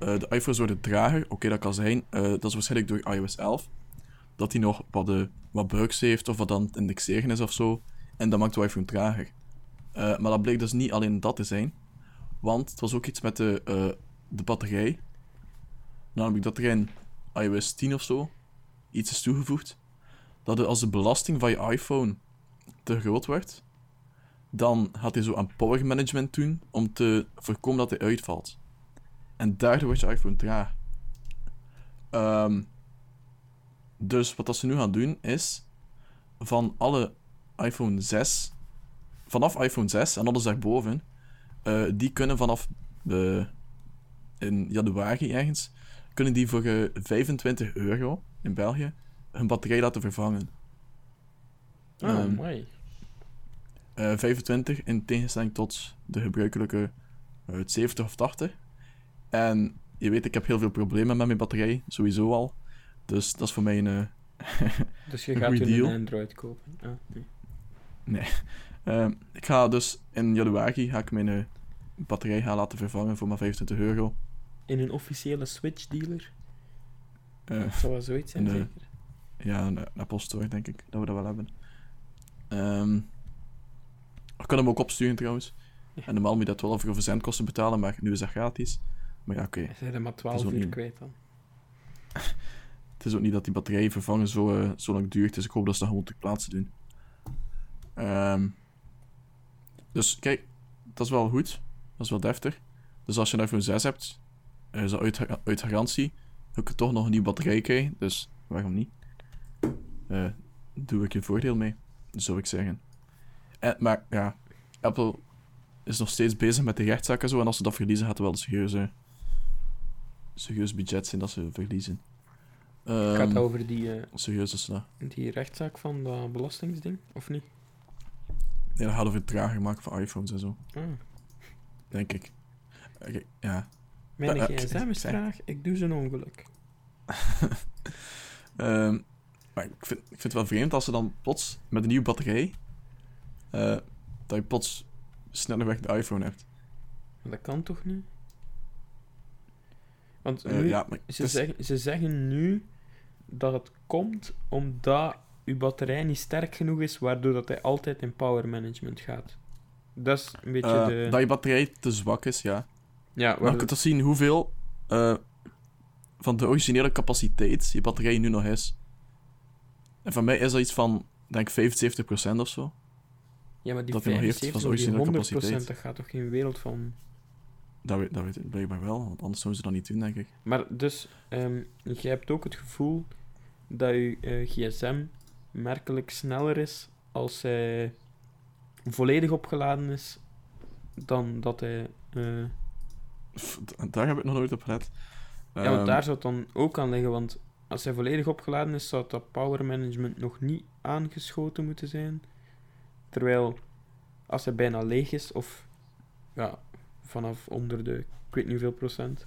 eh, de iPhones worden trager. Oké, dat kan zijn. Eh, dat is waarschijnlijk door iOS 11. Dat hij nog wat, eh, wat bugs heeft of wat aan het indexeren is of zo. En dat maakt de iPhone trager. Maar dat bleek dus niet alleen dat te zijn. Want het was ook iets met de, de batterij. Namelijk dat er in iOS 10 of zo iets is toegevoegd. Dat als de belasting van je iPhone te groot wordt, dan gaat hij zo aan power management doen om te voorkomen dat hij uitvalt. En daardoor wordt je iPhone traag. Ehm, dus wat dat ze nu gaan doen is van alle iPhone 6, vanaf iPhone 6 en alles daarboven, eh, die kunnen vanaf de, in januari ergens, kunnen die voor eh, 25 euro in België hun batterij laten vervangen. Oh, mooi. Eh, 25 in tegenstelling tot de gebruikelijke eh, 70 of 80. En je weet, ik heb heel veel problemen met mijn batterij, sowieso al. Dus dat is voor mij een. eh, Dus je een gaat een Android kopen. Ah, nee. eh, ik ga dus in januari ga ik mijn eh, batterij gaan laten vervangen voor maar 25 euro. In een officiële Switch dealer? Eh, Zou wel zoiets zijn, de- zeker? ja, een Apple Store denk ik dat we dat wel hebben. Ehm ik kan hem ook opsturen trouwens. Ja. En normaal moet je dat wel voor verzendkosten betalen, maar nu is dat gratis. Maar ja, oké. Zijn er maar is 12 ook uur niet- kwijt dan. Het is ook niet dat die batterij vervangen zo, eh, zo lang duurt, dus ik hoop dat ze dat gewoon ter plaatse doen. Ehm, dus kijk, dat is wel goed. Dat is wel deftig. Dus als je een iPhone 6 hebt, eh, is dat uit, uit garantie, ook je toch nog een nieuwe batterij krijgen, dus waarom niet? Eh, doe ik je voordeel mee, zou ik zeggen. En, maar ja, Apple is nog steeds bezig met de rechtszaak en zo, en als ze dat verliezen, gaat er wel een serieuze, serieus budget zijn dat ze verliezen. Gaat Ehm, het over die, eh, Serieus is dat. die rechtszaak van dat belastingsding, of niet? Ja, dat gaat over het trager maken van iPhones en zo, Ah. denk ik. Oké, ja. Mijn ja, gsm is traag, ik doe zo'n ongeluk. Ehm, maar ik vind, ik vind het wel vreemd als ze dan plots met een nieuwe batterij. eh, dat je plots sneller weg de iPhone hebt. Maar dat kan toch niet? Want Eh, ja, ze, is- zeggen, ze zeggen nu dat het komt omdat uw batterij niet sterk genoeg is, waardoor dat hij altijd in power management gaat. Dat is een beetje eh, de... dat je batterij te zwak is, ja. ja, Maar je kunt toch zien hoeveel eh, van de originele capaciteit je batterij nu nog is. En van mij is dat iets van, denk ik, 75% of zo. ja, maar die dat hij nog heeft 75 van die originele 100%, capaciteit. dat gaat toch geen wereld van... Dat weet, dat weet ik blijkbaar wel, want anders zouden ze dat niet doen, denk ik. Maar dus, ehm je hebt ook het gevoel dat je eh, gsm merkelijk sneller is als hij volledig opgeladen is dan dat hij. eh, d- Daar heb ik nog nooit op gelet. ja, want Ehm, daar zou het dan ook aan liggen, want als hij volledig opgeladen is, zou dat power management nog niet aangeschoten moeten zijn. Terwijl als hij bijna leeg is, of ja, vanaf onder de, ik weet niet hoeveel procent,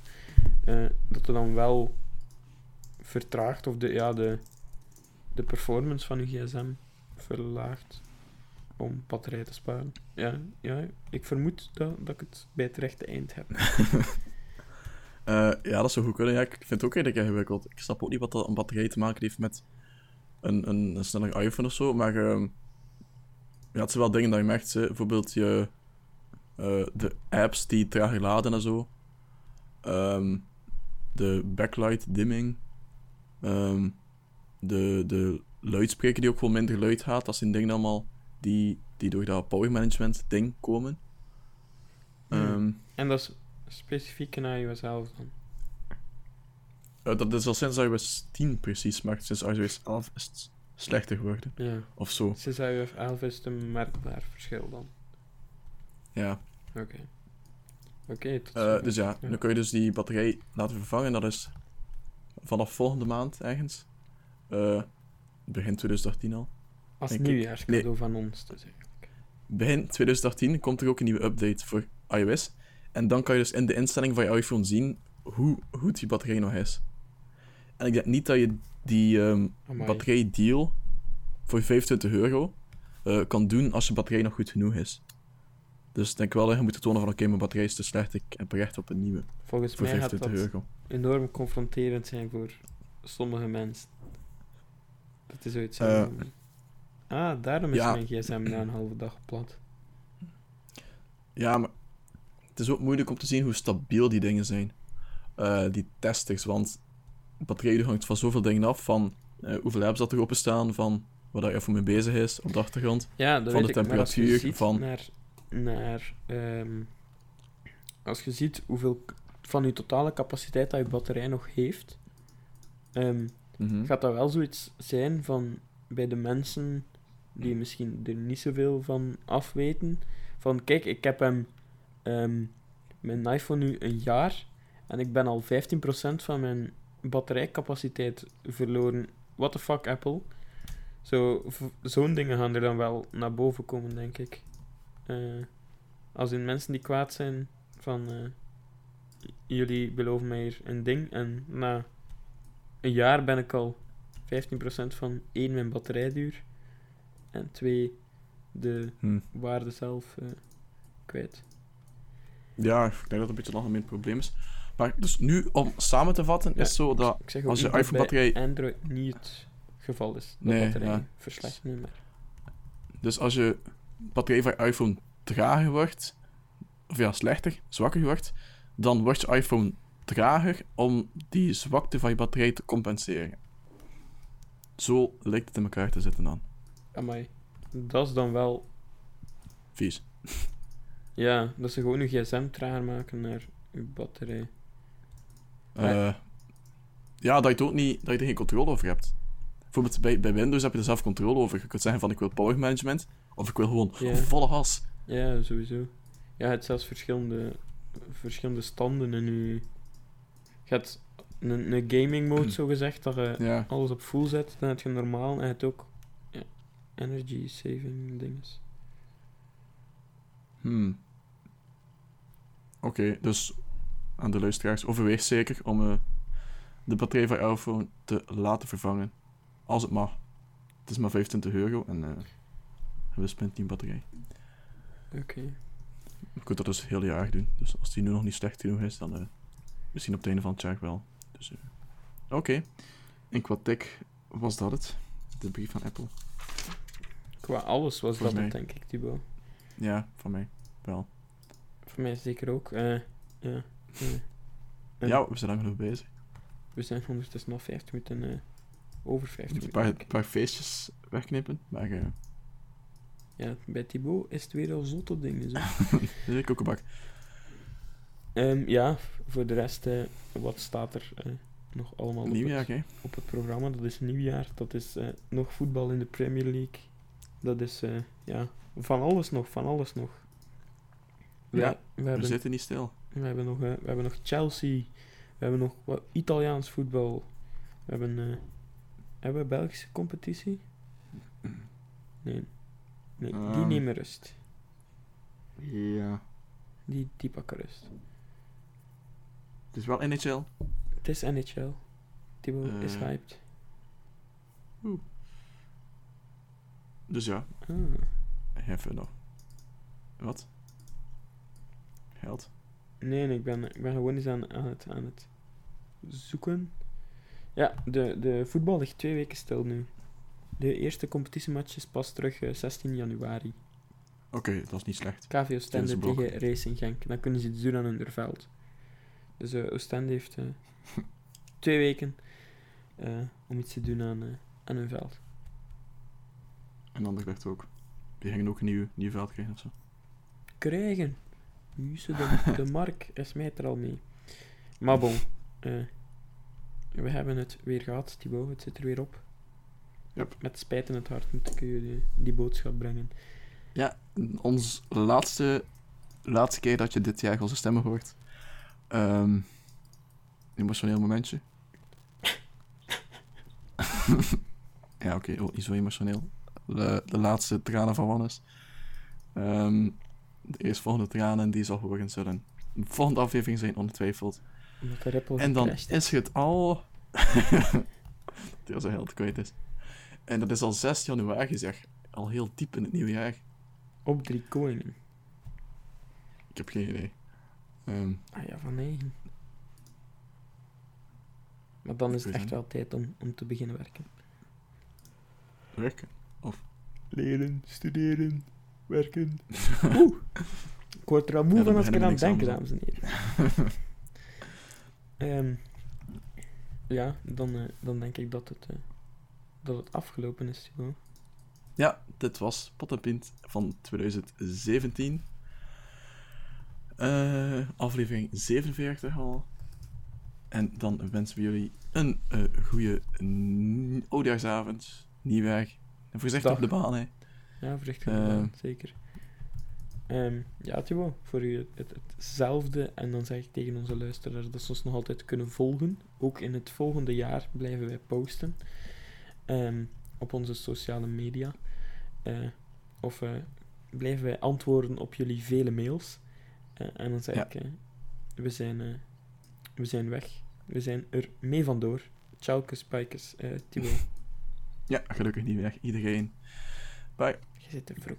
eh, dat er dan wel vertraagt of de, ja, de, de performance van uw gsm verlaagt om batterij te sparen. Ja, ja ik vermoed dat, dat ik het bij het rechte eind heb. Eh, ja, dat zou goed kunnen. Ja, ik vind het ook redelijk ingewikkeld. Ik snap ook niet wat dat een batterij te maken heeft met een, een, een snellere iPhone of zo. Maar ehm, ja, het zijn wel dingen dat je merkt. Hè. Bijvoorbeeld je, eh, de apps die trager laden en zo. Ehm, de backlight dimming. Ehm, de, de luidspreker die ook wel minder luid gaat. Dat zijn dingen allemaal die, die door dat power management ding komen. Hmm. Ehm, En dat is specifiek naar iOS 11 dan. Eh, dat is al sinds iOS 10 precies, maar sinds iOS 11 is het slechter geworden. Ja. Of zo. Sinds iOS 11 is het een merkbaar verschil dan. Ja. Oké. Oké, Eh, dus ja, dan kun je dus die batterij laten vervangen. Dat is vanaf volgende maand ergens. Eh, begin 2018 al. Als nieuwjaarscadeau van ons, dus eigenlijk. Begin 2018 komt er ook een nieuwe update voor iOS. En dan kan je dus in de instelling van je iPhone zien hoe goed die batterij nog is. En ik denk niet dat je die ehm Amai. batterijdeal voor 25 euro eh, kan doen als je batterij nog goed genoeg is. Dus ik denk wel dat je moet tonen van oké, mijn batterij is te slecht, ik heb recht op een nieuwe. Volgens Voor mij gaat 25 dat euro. enorm confronterend zijn voor sommige mensen. Dat is zoiets Eh, ah, daarom is ja. mijn gsm na een halve dag plat. Ja, maar het is ook moeilijk om te zien hoe stabiel die dingen zijn. Eh, die testers, want de batterij hangt van zoveel dingen af. Van eh, hoeveel apps dat er openstaan, van waar je even mee bezig is op de achtergrond. Ja, dat Van weet de temperatuur, ziet van- Naar, naar, ehm, als je ziet hoeveel van je totale capaciteit dat je batterij nog heeft, ehm, Mhm. gaat dat wel zoiets zijn van bij de mensen die misschien er niet zoveel van afweten. Van kijk, ik heb hem ehm, mijn iPhone nu een jaar en ik ben al 15% van mijn batterijcapaciteit verloren. What the fuck, Apple? Zo, zo'n dingen gaan er dan wel naar boven komen, denk ik. Eh, als in mensen die kwaad zijn van eh, jullie beloven mij hier een ding en na een jaar ben ik al 15% van één mijn batterijduur en twee de Hm. waarde zelf eh, kwijt. Ja, ik denk dat het een beetje een algemeen probleem is. Maar dus nu, om samen te vatten, Ja, is zo dat Ik zeg ook als je niet iPhone-batterij- bij Android niet het geval is. Nee, batterij ja. verslechteren, maar... Dus als je batterij van je iPhone trager wordt, of ja, slechter, zwakker wordt, dan wordt je iPhone trager om die zwakte van je batterij te compenseren. Zo lijkt het in elkaar te zitten dan. Amai. Dat is dan wel... Vies. Ja, dat ze gewoon je gsm trager maken naar je batterij. Eh, ja, dat je, ook niet, dat je er geen controle over hebt. Bijvoorbeeld bij, bij Windows heb je er zelf controle over. Je kunt zeggen van ik wil power management, of ik wil gewoon volle gas. Ja, sowieso. Ja, je hebt zelfs verschillende, verschillende standen in je... Je hebt een, een gaming mode, zo gezegd, dat je alles op full zet. Dan heb je normaal en je hebt ook ja, energy saving dinges. Hmm. Oké, dus aan de luisteraars, overweeg zeker om eh, de batterij van je iPhone te laten vervangen. Als het mag. Het is maar 25 euro en eh we een splinternieuwe batterij. Oké. Je kunt dat dus het hele jaar doen. Dus als die nu nog niet slecht genoeg is, dan eh, misschien op het einde van het jaar wel. Dus, eh, Oké. En qua tech was dat het. De brief van Apple. Qua alles was Voor dat het, denk ik, Thibaut. Ja, van mij wel. Voor mij zeker ook. ja. eh. Ja, we zijn lang genoeg bezig. We zijn ondertussen nog 50 minuten over 50 Een minuten. paar, denk ik. paar feestjes wegknippen. Maar Ja, bij Thibaut is het weer al zotte dingen. Zo. nee, koekenbak. Ehm, ja, voor de rest, eh, wat staat er? eh, nog allemaal op het, op het programma. Dat is nieuwjaar, dat is eh, nog voetbal in de Premier League. Dat is, ja, van alles nog, van alles nog. We, Ja, we, We hebben, zitten niet stil. we, hebben nog, we hebben nog Chelsea, we hebben nog wat Italiaans voetbal. We hebben, hebben we Belgische competitie? Nee, nee die Ehm. nemen rust. Ja. Die, die pakken rust. Het is wel NHL. Het is NHL. Thibaut is Eh. hyped. Dus ja, Ah. even nog. Wat? Geld? Nee, nee, ik ben, ik ben gewoon eens aan, aan, het, aan het zoeken. Ja, de, de voetbal ligt twee weken stil nu. De eerste competitiematch is pas terug eh, 16 januari. Oké, dat is niet slecht. KV Oostende Tijdens de blok. tegen Racing Genk. Dan kunnen ze iets doen aan hun veld. Dus eh Oostende heeft eh, twee weken om iets te doen aan, aan hun veld. En Anderlecht ook. Die gingen ook een nieuw, nieuw veld krijgen of zo. Krijgen. Jusse de, de Mark is mij er al mee. Maar bon, we hebben het weer gehad, Thibaut. Het zit er weer op. Yep. Met spijt in het hart moet ik je die, die boodschap brengen. Ja, ons laatste, laatste keer dat je dit jaar onze stemmen hoort. Ehm emotioneel momentje. ja, oké, oh, niet zo emotioneel. De, de laatste tranen van Wannes. Ehm, de eerstvolgende tranen die zal horen zullen. De volgende aflevering zijn ongetwijfeld. En dan is het al. dat is een held kwijt is. En dat is al 6 januari, zeg. Al heel diep in het nieuwe jaar. Op drie koningen. Ik heb geen idee. Ehm, Ah ja, van negen. Maar dan is het echt wel tijd om, om te beginnen werken. werken. Leren, studeren, werken. Oeh. Ik word er al moe Ja, van als ik eraan beginnen denk, dames en heren. Ehm, ja, dan, eh, dan denk ik dat het, eh, dat het afgelopen is. Thibaut. Ja, dit was Pot en Pint van 2017. Eh, aflevering 47 al. En dan wensen we jullie een eh goede n- oudjaarsavond, nieuwjaar. En voorzichtig Dag. op de baan, hè. Ja, voorzichtig, Eh. gedaan, zeker. Ehm, ja, Thibaut, voor u het, hetzelfde. En dan zeg ik tegen onze luisteraars dat ze ons nog altijd kunnen volgen. Ook in het volgende jaar blijven wij posten. Ehm, op onze sociale media. Eh, of eh, blijven wij antwoorden op jullie vele mails. Eh, en dan zeg Ja. ik, we, zijn, we zijn weg. We zijn er mee vandoor. Ciao, spijkers, Thibaut. Ja, gelukkig nieuwjaar, iedereen. Bye. Je zit te vroeg.